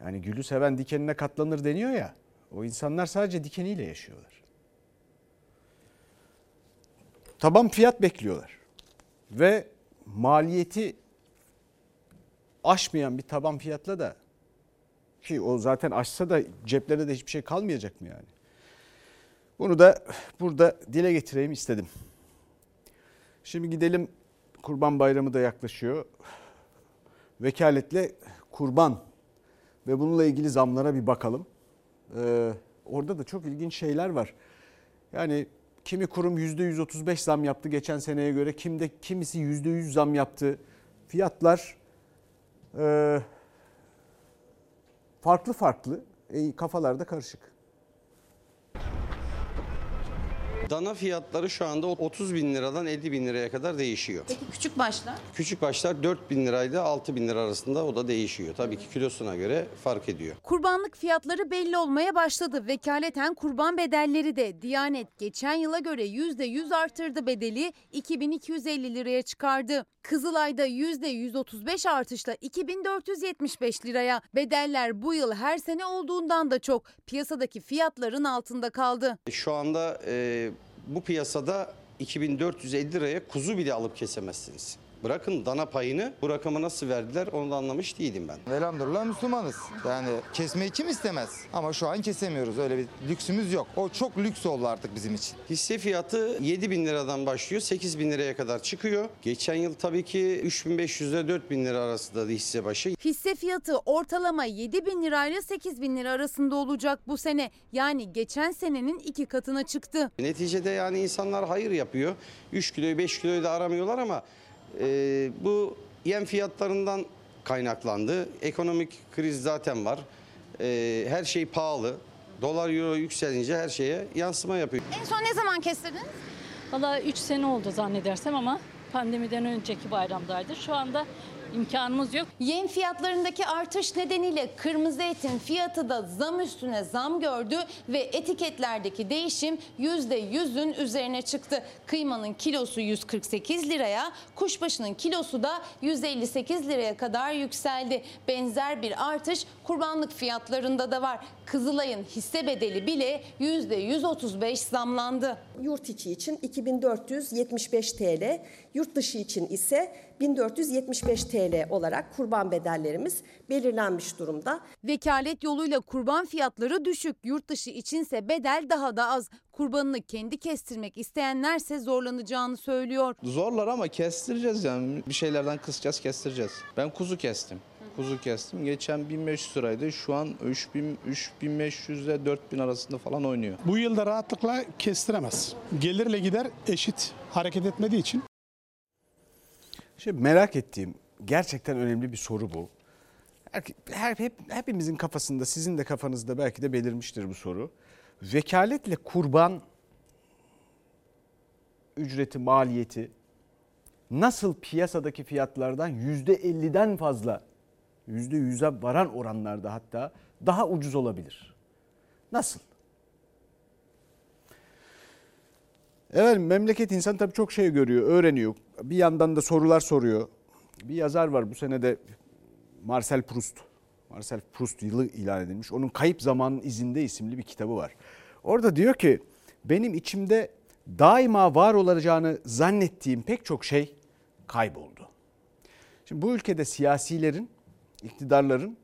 Yani gülü seven dikenine katlanır deniyor ya. O insanlar sadece dikeniyle yaşıyorlar. Taban fiyat bekliyorlar ve maliyeti aşmayan bir taban fiyatla da ki o zaten aşsa da ceplerine de hiçbir şey kalmayacak mı yani? Bunu da burada dile getireyim istedim. Şimdi gidelim Kurban Bayramı da yaklaşıyor. Vekaletle kurban ve bununla ilgili zamlara bir bakalım. Ee, orada da çok ilginç şeyler var. Yani kimi kurum %135 zam yaptı geçen seneye göre. Kimde kimisi %100 zam yaptı. Fiyatlar e, farklı farklı. E, kafalarda karışık. Dana fiyatları şu anda 30 bin liradan 50 bin liraya kadar değişiyor. Peki küçük başlar? Küçük başlar 4 bin lirayla 6 bin lira arasında o da değişiyor. Tabii ki kilosuna göre fark ediyor. Kurbanlık fiyatları belli olmaya başladı. Vekaleten kurban bedelleri de Diyanet geçen yıla göre %100 artırdı bedeli 2250 liraya çıkardı. Kızılay'da %135 artışla 2475 liraya. Bedeller bu yıl her sene olduğundan da çok piyasadaki fiyatların altında kaldı. Şu anda e, bu piyasada 2450 liraya kuzu bile alıp kesemezsiniz. Bırakın dana payını bu rakama nasıl verdiler onu da anlamış değilim ben. Elhamdülillah Müslümanız. Yani kesmeyi kim istemez? Ama şu an kesemiyoruz. Öyle bir lüksümüz yok. O çok lüks oldu artık bizim için. Hisse fiyatı 7 bin liradan başlıyor 8 bin liraya kadar çıkıyor. Geçen yıl tabii ki 3500 ile 4 bin lira arasında da hisse başı. Hisse fiyatı ortalama 7 bin lirayla 8 bin lira arasında olacak bu sene. Yani geçen senenin iki katına çıktı. Neticede yani insanlar hayır yapıyor. 3 kiloyu 5 kiloyu da aramıyorlar ama e, bu yem fiyatlarından kaynaklandı. Ekonomik kriz zaten var. E, her şey pahalı. Dolar euro yükselince her şeye yansıma yapıyor. En son ne zaman kestirdiniz? Valla 3 sene oldu zannedersem ama pandemiden önceki bayramdaydı. Şu anda imkanımız yok. Yem fiyatlarındaki artış nedeniyle kırmızı etin fiyatı da zam üstüne zam gördü ve etiketlerdeki değişim %100'ün üzerine çıktı. Kıymanın kilosu 148 liraya, kuşbaşının kilosu da 158 liraya kadar yükseldi. Benzer bir artış kurbanlık fiyatlarında da var. Kızılay'ın hisse bedeli bile %135 zamlandı. Yurt içi için 2475 TL, yurt dışı için ise 1475 TL olarak kurban bedellerimiz belirlenmiş durumda. Vekalet yoluyla kurban fiyatları düşük, yurt dışı içinse bedel daha da az. Kurbanını kendi kestirmek isteyenlerse zorlanacağını söylüyor. Zorlar ama kestireceğiz yani. Bir şeylerden kısacağız, kestireceğiz. Ben kuzu kestim. Kuzu kestim. Geçen 1500 liraydı. Şu an 3000 3500 ile 4000 arasında falan oynuyor. Bu yılda rahatlıkla kestiremez. Gelirle gider eşit hareket etmediği için. Şimdi merak ettiğim gerçekten önemli bir soru bu. Her, her- hep, hepimizin kafasında sizin de kafanızda belki de belirmiştir bu soru. Vekaletle kurban ücreti maliyeti nasıl piyasadaki fiyatlardan yüzde 50'den fazla yüzde 100'e varan oranlarda hatta daha ucuz olabilir? Nasıl? Evet memleket insan tabii çok şey görüyor, öğreniyor. Bir yandan da sorular soruyor. Bir yazar var bu sene de Marcel Proust. Marcel Proust yılı ilan edilmiş. Onun Kayıp Zamanın İzinde isimli bir kitabı var. Orada diyor ki benim içimde daima var olacağını zannettiğim pek çok şey kayboldu. Şimdi bu ülkede siyasilerin, iktidarların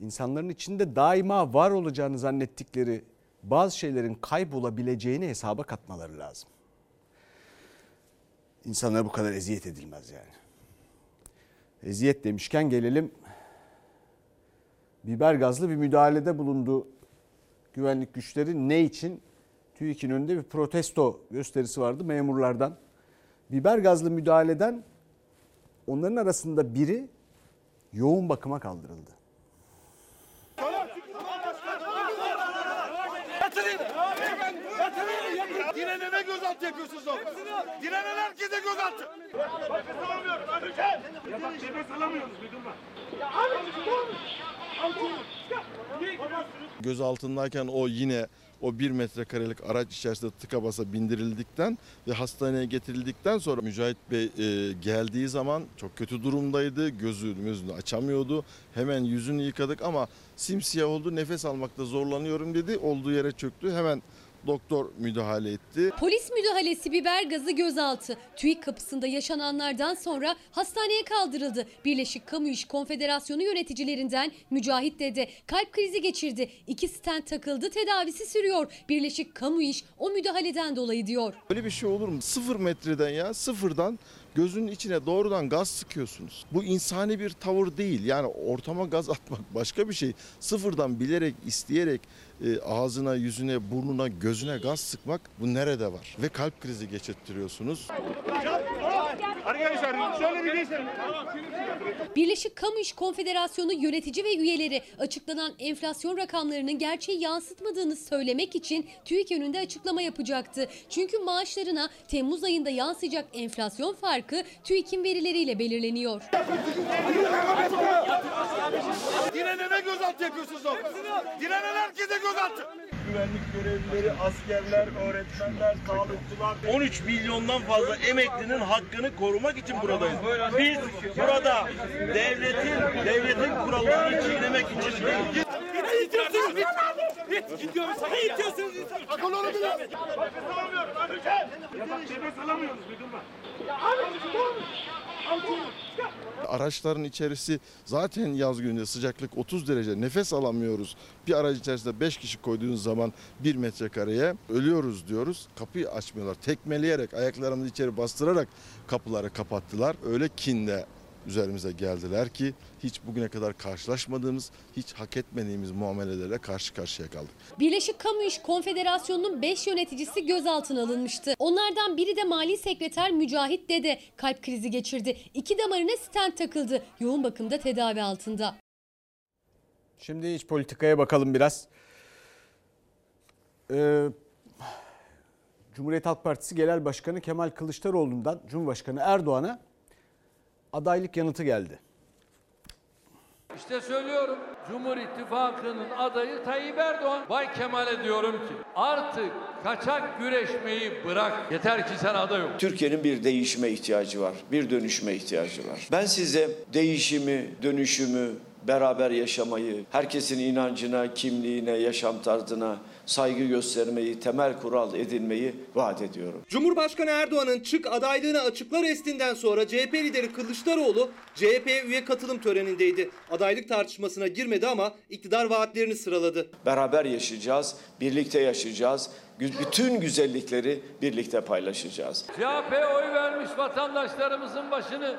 insanların içinde daima var olacağını zannettikleri bazı şeylerin kaybolabileceğini hesaba katmaları lazım. İnsanlara bu kadar eziyet edilmez yani. Eziyet demişken gelelim biber gazlı bir müdahalede bulundu güvenlik güçleri. Ne için? TÜİK'in önünde bir protesto gösterisi vardı memurlardan. Biber gazlı müdahaleden onların arasında biri yoğun bakıma kaldırıldı. Gözaltı yapıyorsunuz o. Direnen herkese gözaltı. Nefes alamıyorum. Ya bak nefes alamıyoruz bir durma. Ya abi Gözaltındayken o yine o bir metrekarelik araç içerisinde tıka basa bindirildikten ve hastaneye getirildikten sonra Mücahit Bey e, geldiği zaman çok kötü durumdaydı. Gözü gözünü açamıyordu. Hemen yüzünü yıkadık ama simsiyah oldu. Nefes almakta zorlanıyorum dedi. Olduğu yere çöktü. Hemen doktor müdahale etti. Polis müdahalesi biber gazı gözaltı. TÜİK kapısında yaşananlardan sonra hastaneye kaldırıldı. Birleşik Kamu İş Konfederasyonu yöneticilerinden Mücahit Dede kalp krizi geçirdi. İki stent takıldı tedavisi sürüyor. Birleşik Kamu İş o müdahaleden dolayı diyor. Böyle bir şey olur mu? Sıfır metreden ya sıfırdan gözünün içine doğrudan gaz sıkıyorsunuz. Bu insani bir tavır değil. Yani ortama gaz atmak başka bir şey. Sıfırdan bilerek, isteyerek e, ağzına, yüzüne, burnuna, gözüne gaz sıkmak bu nerede var? Ve kalp krizi geçirttiriyorsunuz. Arkadaşlar şöyle bir geçelim. Birleşik Kamu İş Konfederasyonu yönetici ve üyeleri açıklanan enflasyon rakamlarının gerçeği yansıtmadığını söylemek için TÜİK yönünde açıklama yapacaktı. Çünkü maaşlarına Temmuz ayında yansıyacak enflasyon farkı TÜİK'in verileriyle belirleniyor. Direnene gözaltı yapıyorsunuz o. Direnen herkese gözaltı. Güvenlik görevlileri, askerler, öğretmenler, sağlıkçılar 13 milyondan fazla emeklinin hakkını korumak için buradayız. Biz burada devletin devletin kurallarını çiğnemek için değil. Ne itiyorsunuz? Git, gidiyorum sana itiyorsunuz. Akıl olun bir Nefes alamıyorum. Nefes alamıyoruz. Bir durma. Araçların içerisi zaten yaz günü sıcaklık 30 derece nefes alamıyoruz. Bir aracın içerisinde 5 kişi koyduğunuz zaman 1 metrekareye ölüyoruz diyoruz. Kapıyı açmıyorlar. Tekmeleyerek ayaklarımızı içeri bastırarak kapıları kapattılar. Öyle kinle üzerimize geldiler ki hiç bugüne kadar karşılaşmadığımız, hiç hak etmediğimiz muamelelerle karşı karşıya kaldık. Birleşik Kamu İş Konfederasyonu'nun 5 yöneticisi gözaltına alınmıştı. Onlardan biri de Mali Sekreter Mücahit Dede kalp krizi geçirdi. İki damarına stent takıldı. Yoğun bakımda tedavi altında. Şimdi iç politikaya bakalım biraz. Ee, Cumhuriyet Halk Partisi Genel Başkanı Kemal Kılıçdaroğlu'ndan Cumhurbaşkanı Erdoğan'a adaylık yanıtı geldi. İşte söylüyorum Cumhur İttifakı'nın adayı Tayyip Erdoğan. Bay Kemal'e diyorum ki artık kaçak güreşmeyi bırak. Yeter ki sen aday ol. Türkiye'nin bir değişime ihtiyacı var, bir dönüşme ihtiyacı var. Ben size değişimi, dönüşümü, beraber yaşamayı, herkesin inancına, kimliğine, yaşam tarzına saygı göstermeyi, temel kural edinmeyi vaat ediyorum. Cumhurbaşkanı Erdoğan'ın çık adaylığını açıklar estinden sonra CHP lideri Kılıçdaroğlu CHP'ye üye katılım törenindeydi. Adaylık tartışmasına girmedi ama iktidar vaatlerini sıraladı. Beraber yaşayacağız, birlikte yaşayacağız. Bütün güzellikleri birlikte paylaşacağız. CHP oy vermiş vatandaşlarımızın başını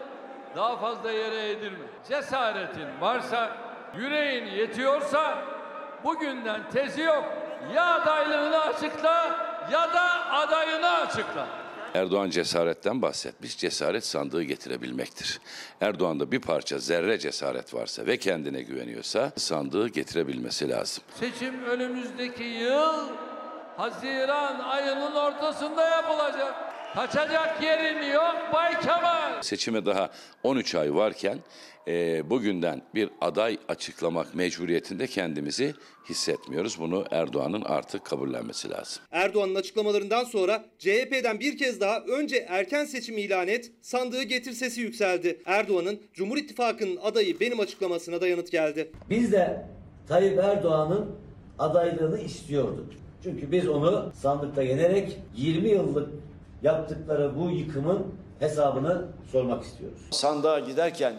daha fazla yere eğdirme. Cesaretin varsa, yüreğin yetiyorsa bugünden tezi yok. Ya adaylığını açıkla ya da adayını açıkla. Erdoğan cesaretten bahsetmiş. Cesaret sandığı getirebilmektir. Erdoğan'da bir parça zerre cesaret varsa ve kendine güveniyorsa sandığı getirebilmesi lazım. Seçim önümüzdeki yıl Haziran ayının ortasında yapılacak. Kaçacak yerin yok Bay Kemal. Seçime daha 13 ay varken e, bugünden bir aday açıklamak mecburiyetinde kendimizi hissetmiyoruz. Bunu Erdoğan'ın artık kabullenmesi lazım. Erdoğan'ın açıklamalarından sonra CHP'den bir kez daha önce erken seçim ilan et, sandığı getir sesi yükseldi. Erdoğan'ın Cumhur İttifakı'nın adayı benim açıklamasına da yanıt geldi. Biz de Tayyip Erdoğan'ın adaylığını istiyorduk. Çünkü biz onu sandıkta yenerek 20 yıllık yaptıkları bu yıkımın hesabını sormak istiyoruz. Sandığa giderken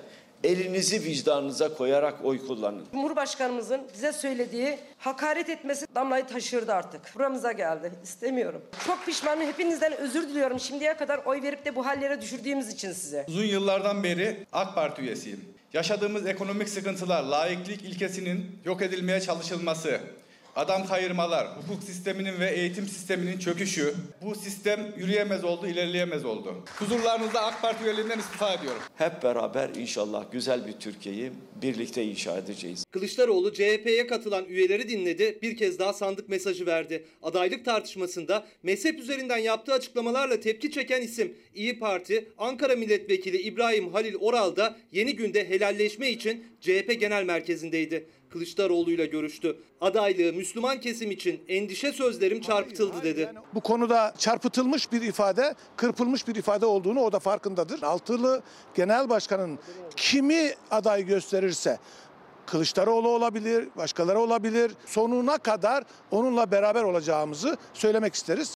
elinizi vicdanınıza koyarak oy kullanın. Cumhurbaşkanımızın bize söylediği hakaret etmesi damlayı taşırdı artık. Buramıza geldi. İstemiyorum. Çok pişmanım. Hepinizden özür diliyorum. Şimdiye kadar oy verip de bu hallere düşürdüğümüz için size. Uzun yıllardan beri AK Parti üyesiyim. Yaşadığımız ekonomik sıkıntılar, laiklik ilkesinin yok edilmeye çalışılması, adam kayırmalar, hukuk sisteminin ve eğitim sisteminin çöküşü, bu sistem yürüyemez oldu, ilerleyemez oldu. Huzurlarınızda AK Parti üyeliğinden istifa ediyorum. Hep beraber inşallah güzel bir Türkiye'yi birlikte inşa edeceğiz. Kılıçdaroğlu CHP'ye katılan üyeleri dinledi, bir kez daha sandık mesajı verdi. Adaylık tartışmasında mezhep üzerinden yaptığı açıklamalarla tepki çeken isim İyi Parti Ankara Milletvekili İbrahim Halil Oral da yeni günde helalleşme için CHP Genel Merkezi'ndeydi. Kılıçdaroğlu'yla görüştü. Adaylığı Müslüman kesim için endişe sözlerim çarpıtıldı dedi. Bu konuda çarpıtılmış bir ifade, kırpılmış bir ifade olduğunu o da farkındadır. Altılı Genel Başkan'ın kimi aday gösterirse Kılıçdaroğlu olabilir, başkaları olabilir. Sonuna kadar onunla beraber olacağımızı söylemek isteriz.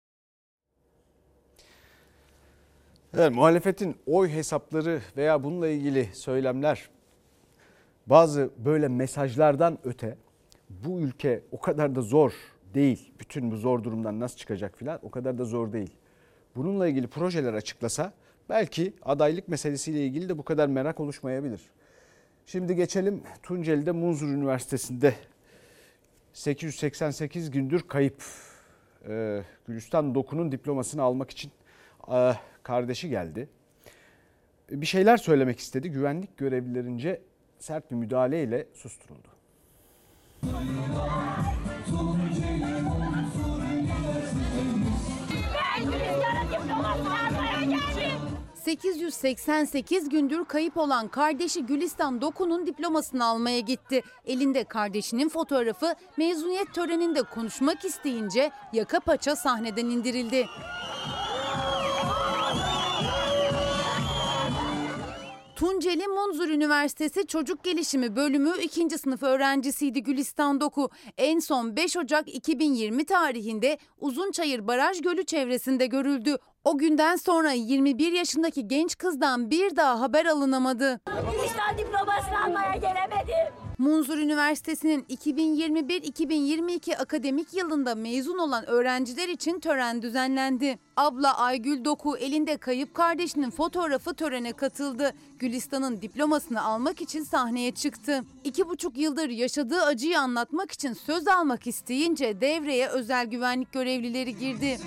Evet, muhalefetin oy hesapları veya bununla ilgili söylemler bazı böyle mesajlardan öte bu ülke o kadar da zor değil. Bütün bu zor durumdan nasıl çıkacak filan o kadar da zor değil. Bununla ilgili projeler açıklasa belki adaylık meselesiyle ilgili de bu kadar merak oluşmayabilir. Şimdi geçelim Tunceli'de Munzur Üniversitesi'nde 888 gündür kayıp ee, Gülistan Doku'nun diplomasını almak için e, kardeşi geldi. Bir şeyler söylemek istedi. Güvenlik görevlilerince sert bir müdahaleyle susturuldu. 888 gündür kayıp olan kardeşi Gülistan Doku'nun diplomasını almaya gitti. Elinde kardeşinin fotoğrafı mezuniyet töreninde konuşmak isteyince yaka paça sahneden indirildi. Tunceli Munzur Üniversitesi Çocuk Gelişimi Bölümü 2. sınıf öğrencisiydi Gülistan Doku. En son 5 Ocak 2020 tarihinde Uzunçayır Baraj Gölü çevresinde görüldü. O günden sonra 21 yaşındaki genç kızdan bir daha haber alınamadı. Gülistan diplomasını almaya gelemedim. Munzur Üniversitesi'nin 2021-2022 akademik yılında mezun olan öğrenciler için tören düzenlendi. Abla Aygül Doku elinde kayıp kardeşinin fotoğrafı törene katıldı. Gülistan'ın diplomasını almak için sahneye çıktı. İki buçuk yıldır yaşadığı acıyı anlatmak için söz almak isteyince devreye özel güvenlik görevlileri girdi.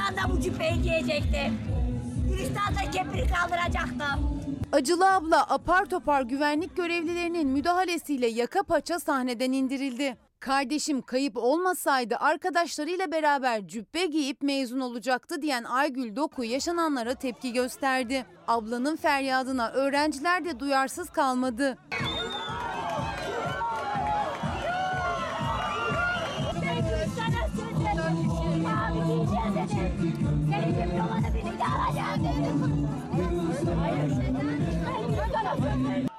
Gülistan'da bu cübbeyi giyecektim. Gülistan'da kepri kaldıracaktım. Acılı abla apar topar güvenlik görevlilerinin müdahalesiyle yaka paça sahneden indirildi. Kardeşim kayıp olmasaydı arkadaşlarıyla beraber cübbe giyip mezun olacaktı diyen Aygül Doku yaşananlara tepki gösterdi. Ablanın feryadına öğrenciler de duyarsız kalmadı.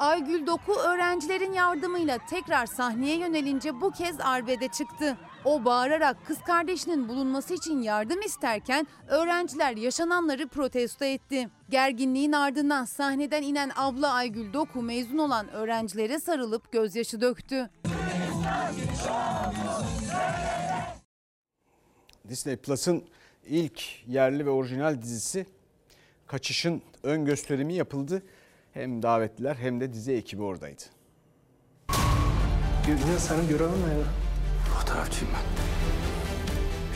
Aygül Doku öğrencilerin yardımıyla tekrar sahneye yönelince bu kez arbede çıktı. O bağırarak kız kardeşinin bulunması için yardım isterken öğrenciler yaşananları protesto etti. Gerginliğin ardından sahneden inen abla Aygül Doku mezun olan öğrencilere sarılıp gözyaşı döktü. Disney Plus'ın ilk yerli ve orijinal dizisi Kaçış'ın ön gösterimi yapıldı. Hem davetliler hem de dizi ekibi oradaydı. Senin görevin ne ya? Fotoğrafçıyım ben.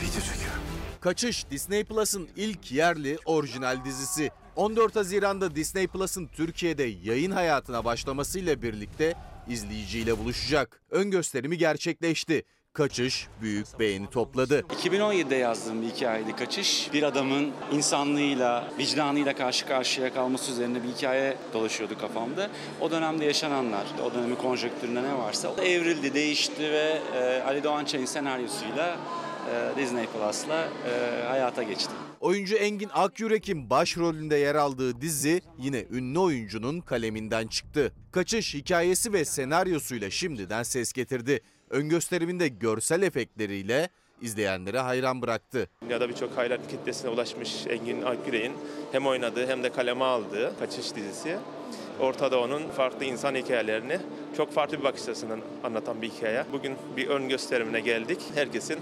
Video çekiyorum. Kaçış Disney Plus'ın ilk yerli orijinal dizisi. 14 Haziran'da Disney Plus'ın Türkiye'de yayın hayatına başlamasıyla birlikte izleyiciyle buluşacak. Ön gösterimi gerçekleşti. Kaçış büyük beğeni topladı. 2017'de yazdığım bir hikayeydi Kaçış. Bir adamın insanlığıyla, vicdanıyla karşı karşıya kalması üzerine bir hikaye dolaşıyordu kafamda. O dönemde yaşananlar, o dönemin konjonktüründe ne varsa evrildi, değişti ve e, Ali Doğan Çay'ın senaryosuyla e, Disney Plus'la e, hayata geçti. Oyuncu Engin Akyürek'in başrolünde yer aldığı dizi yine ünlü oyuncunun kaleminden çıktı. Kaçış hikayesi ve senaryosuyla şimdiden ses getirdi. Ön gösteriminde görsel efektleriyle izleyenleri hayran bıraktı. Dünyada birçok hayran kitlesine ulaşmış Engin Akgüre'nin hem oynadığı hem de kaleme aldığı Kaçış dizisi. Ortada onun farklı insan hikayelerini çok farklı bir bakış açısından anlatan bir hikaye. Bugün bir ön gösterimine geldik. Herkesin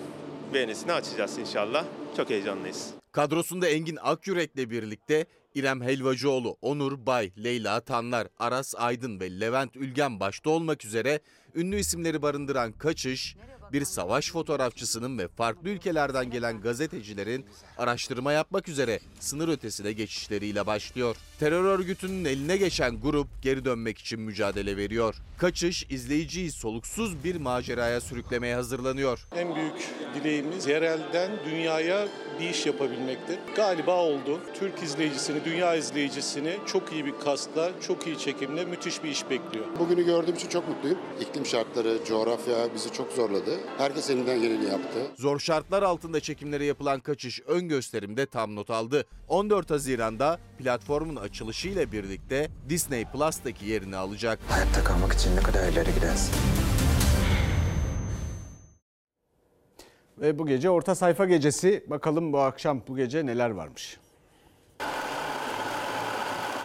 beğenisini açacağız inşallah. Çok heyecanlıyız. Kadrosunda Engin Akyürek'le birlikte İrem Helvacıoğlu, Onur Bay, Leyla Tanlar, Aras Aydın ve Levent Ülgen başta olmak üzere ünlü isimleri barındıran Kaçış, bir savaş fotoğrafçısının ve farklı ülkelerden gelen gazetecilerin araştırma yapmak üzere sınır ötesine geçişleriyle başlıyor. Terör örgütünün eline geçen grup geri dönmek için mücadele veriyor. Kaçış izleyiciyi soluksuz bir maceraya sürüklemeye hazırlanıyor. En büyük dileğimiz yerelden dünyaya bir iş yapabilmektir. Galiba oldu. Türk izleyicisini, dünya izleyicisini çok iyi bir kastla, çok iyi çekimle müthiş bir iş bekliyor. Bugünü gördüğüm için çok mutluyum. İklim şartları, coğrafya bizi çok zorladı. Herkes elinden geleni yaptı. Zor şartlar altında çekimleri yapılan kaçış ön gösterimde tam not aldı. 14 Haziran'da platformun açılışıyla birlikte Disney Plus'taki yerini alacak. Hayatta kalmak için ne kadar ileri gidersin? Ve bu gece orta sayfa gecesi. Bakalım bu akşam bu gece neler varmış.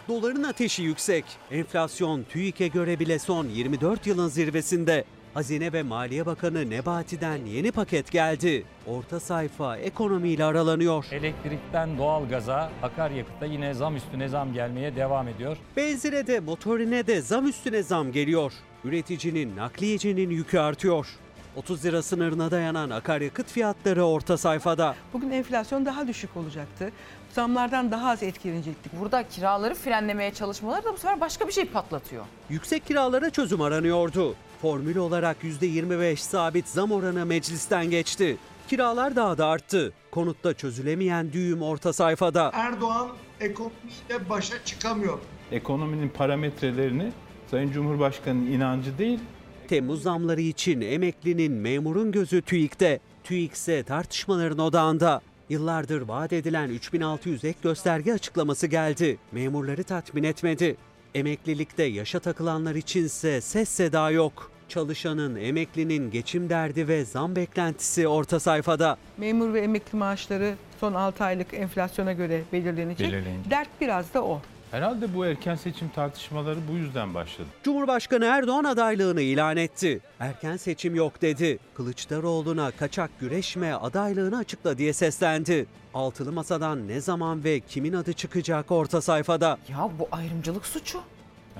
Doların ateşi yüksek. Enflasyon TÜİK'e göre bile son 24 yılın zirvesinde. Hazine ve Maliye Bakanı Nebati'den yeni paket geldi. Orta sayfa ekonomiyle aralanıyor. Elektrikten doğalgaza, akaryakıta yine zam üstüne zam gelmeye devam ediyor. Benzine de motorine de zam üstüne zam geliyor. Üreticinin, nakliyecinin yükü artıyor. 30 lira sınırına dayanan akaryakıt fiyatları orta sayfada. Bugün enflasyon daha düşük olacaktı. Zamlardan daha az etkilenecektik. Burada kiraları frenlemeye çalışmaları da bu sefer başka bir şey patlatıyor. Yüksek kiralara çözüm aranıyordu. Formül olarak %25 sabit zam oranı meclisten geçti. Kiralar daha da arttı. Konutta çözülemeyen düğüm orta sayfada. Erdoğan ekonomiyle başa çıkamıyor. Ekonominin parametrelerini Sayın Cumhurbaşkanı'nın inancı değil, Temmuz zamları için emeklinin memurun gözü TÜİK'te. TÜİK ise tartışmaların odağında. Yıllardır vaat edilen 3600 ek gösterge açıklaması geldi. Memurları tatmin etmedi. Emeklilikte yaşa takılanlar içinse ses seda yok. Çalışanın, emeklinin geçim derdi ve zam beklentisi orta sayfada. Memur ve emekli maaşları son 6 aylık enflasyona göre belirlenecek. Belirlenecek. Dert biraz da o. herhalde bu erken seçim tartışmaları bu yüzden başladı. Cumhurbaşkanı Erdoğan adaylığını ilan etti. Erken seçim yok dedi. Kılıçdaroğlu'na kaçak güreşme adaylığını açıkla diye seslendi. Altılı masadan ne zaman ve kimin adı çıkacak orta sayfada. Ya bu ayrımcılık suçu.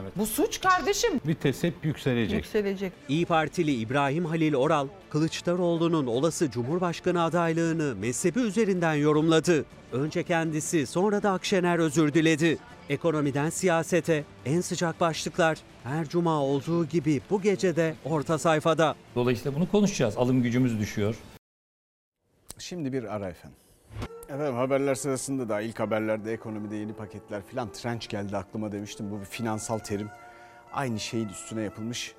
Evet. Bu suç kardeşim. Vites hep yükselecek. Yükselecek. İyi Partili İbrahim Halil Oral, Kılıçdaroğlu'nun olası Cumhurbaşkanı adaylığını mezhebi üzerinden yorumladı. Önce kendisi sonra da Akşener özür diledi. Ekonomiden siyasete en sıcak başlıklar her cuma olduğu gibi bu gece de orta sayfada. Dolayısıyla bunu konuşacağız. Alım gücümüz düşüyor. Şimdi bir ara efendim. Efendim haberler sırasında da ilk haberlerde ekonomide yeni paketler filan trenç geldi aklıma demiştim. Bu bir finansal terim. Aynı şeyin üstüne yapılmış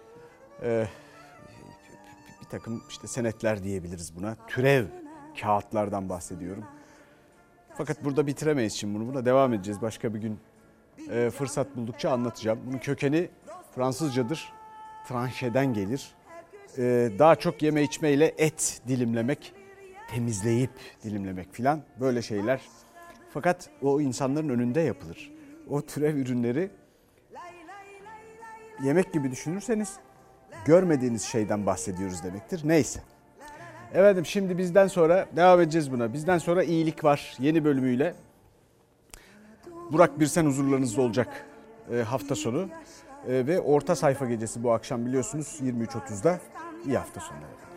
e, bir takım işte senetler diyebiliriz buna. Türev kağıtlardan bahsediyorum. Fakat burada bitiremeyiz şimdi bunu. Buna devam edeceğiz. Başka bir gün e, fırsat buldukça anlatacağım. Bunun kökeni Fransızcadır. Tranşeden gelir. E, daha çok yeme içmeyle et dilimlemek, temizleyip dilimlemek filan böyle şeyler. Fakat o insanların önünde yapılır. O türev ürünleri yemek gibi düşünürseniz görmediğiniz şeyden bahsediyoruz demektir. Neyse. Efendim şimdi bizden sonra devam edeceğiz buna. Bizden sonra iyilik var yeni bölümüyle. Burak Birsen huzurlarınızda olacak e, hafta sonu. E, ve orta sayfa gecesi bu akşam biliyorsunuz 23.30'da. İyi hafta sonları.